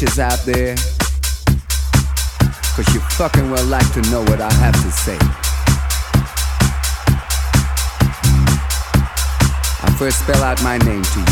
bitches out there. Cause you fucking well like to know what I have to say. I first spell out my name to you.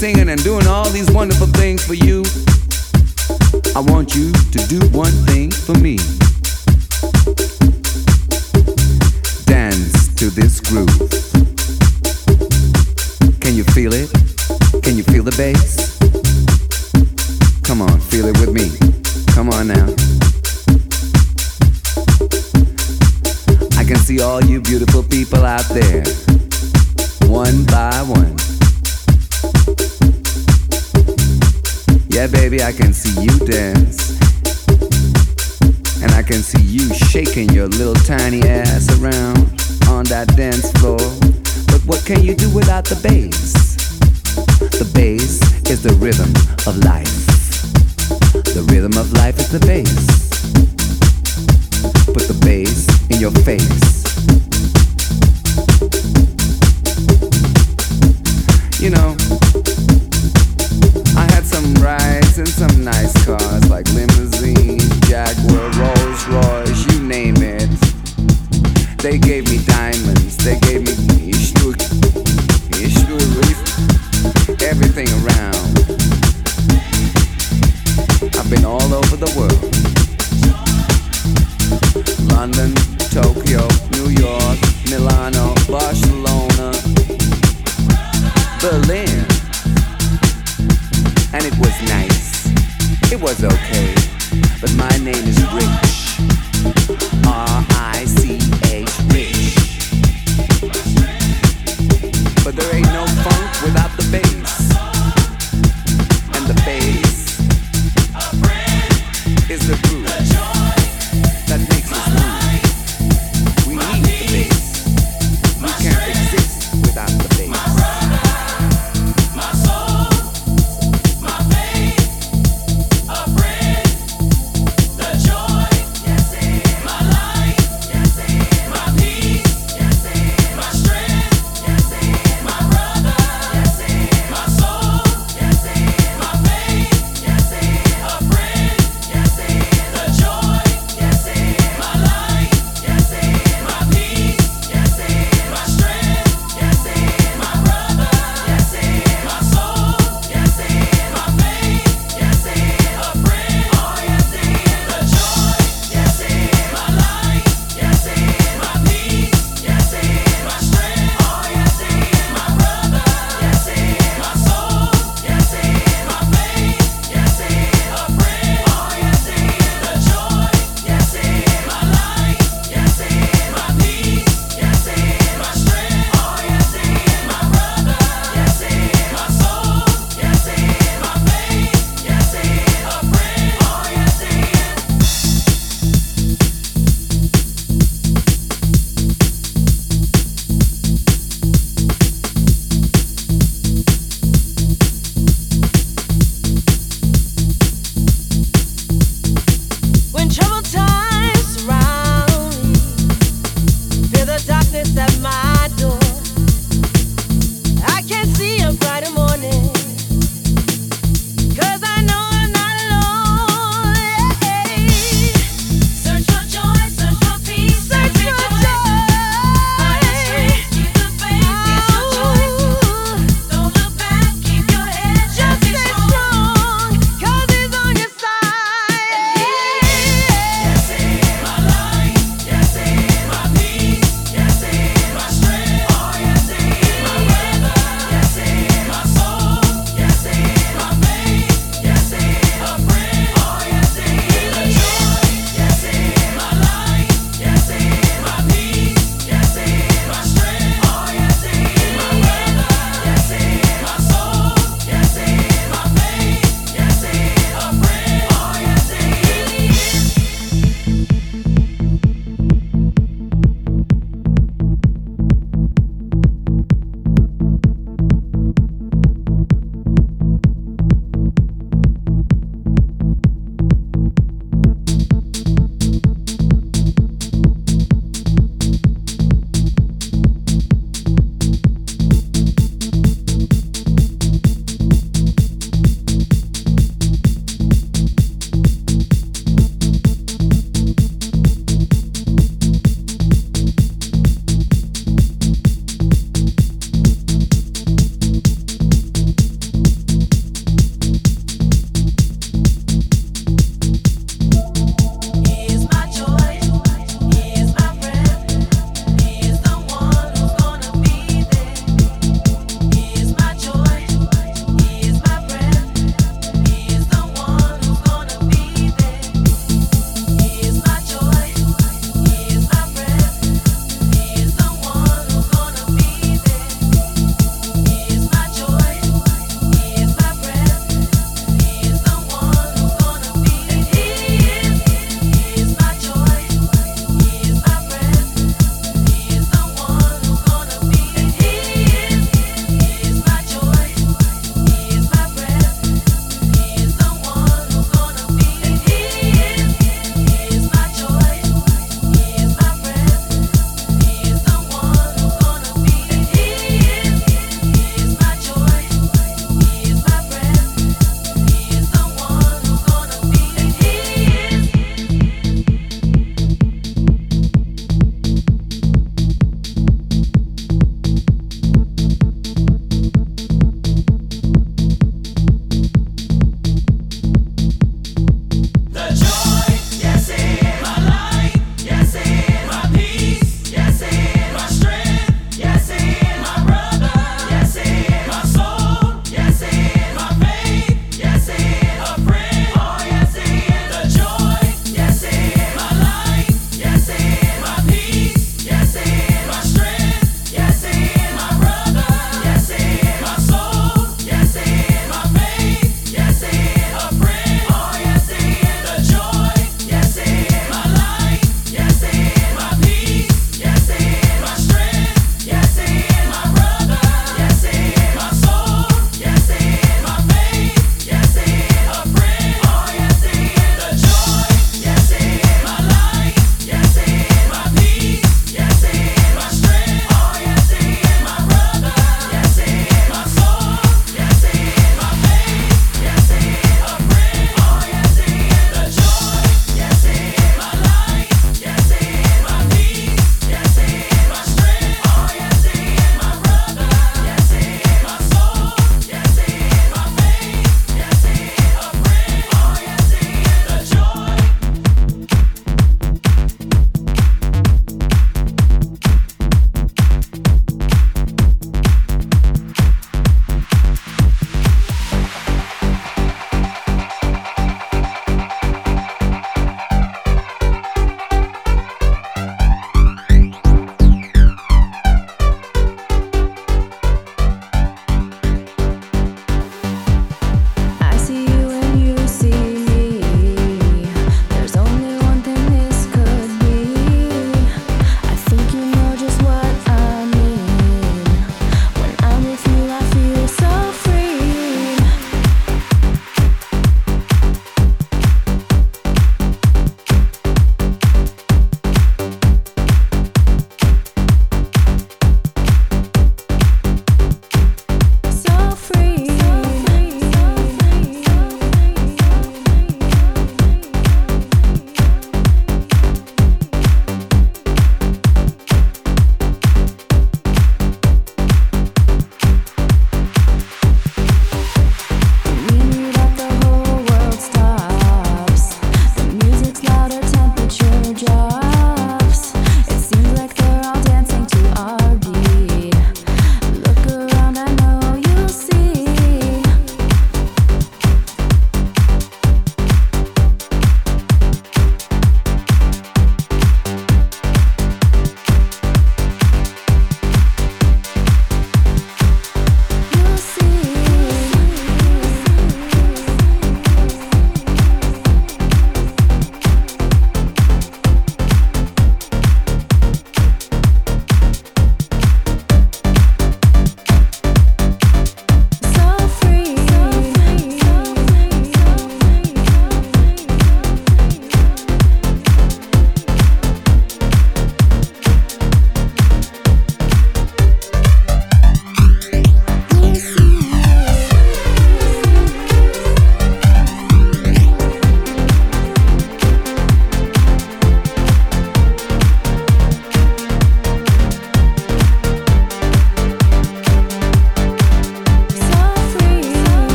singing and doing all these wonderful things for you.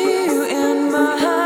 you in my heart.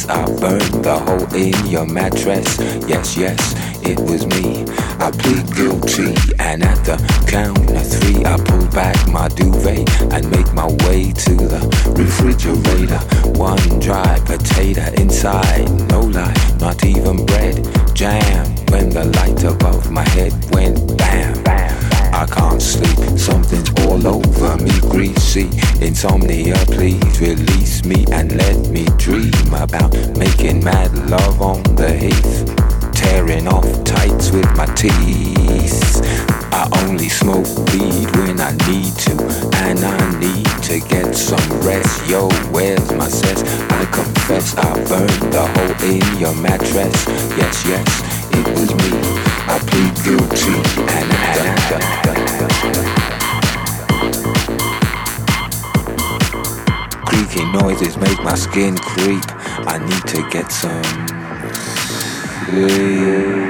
yes, I burned the hole in your mattress. Yes, yes, it was me. I plead guilty, and at the count of three, I pull back my duvet and make my way to the refrigerator. One dry potato inside, no light, not even bread. Jam when the light above my head went bam. bam. I can't sleep, something's all over me, greasy. Insomnia, please release me and let me dream about making mad love on the heath. Tearing off tights with my teeth. I only smoke weed when I need to, and I need to get some rest. Yo, where's my sense? I confess I burned the hole in your mattress. Yes, yes, it was me noises make my skin creep. I need to get some sleep.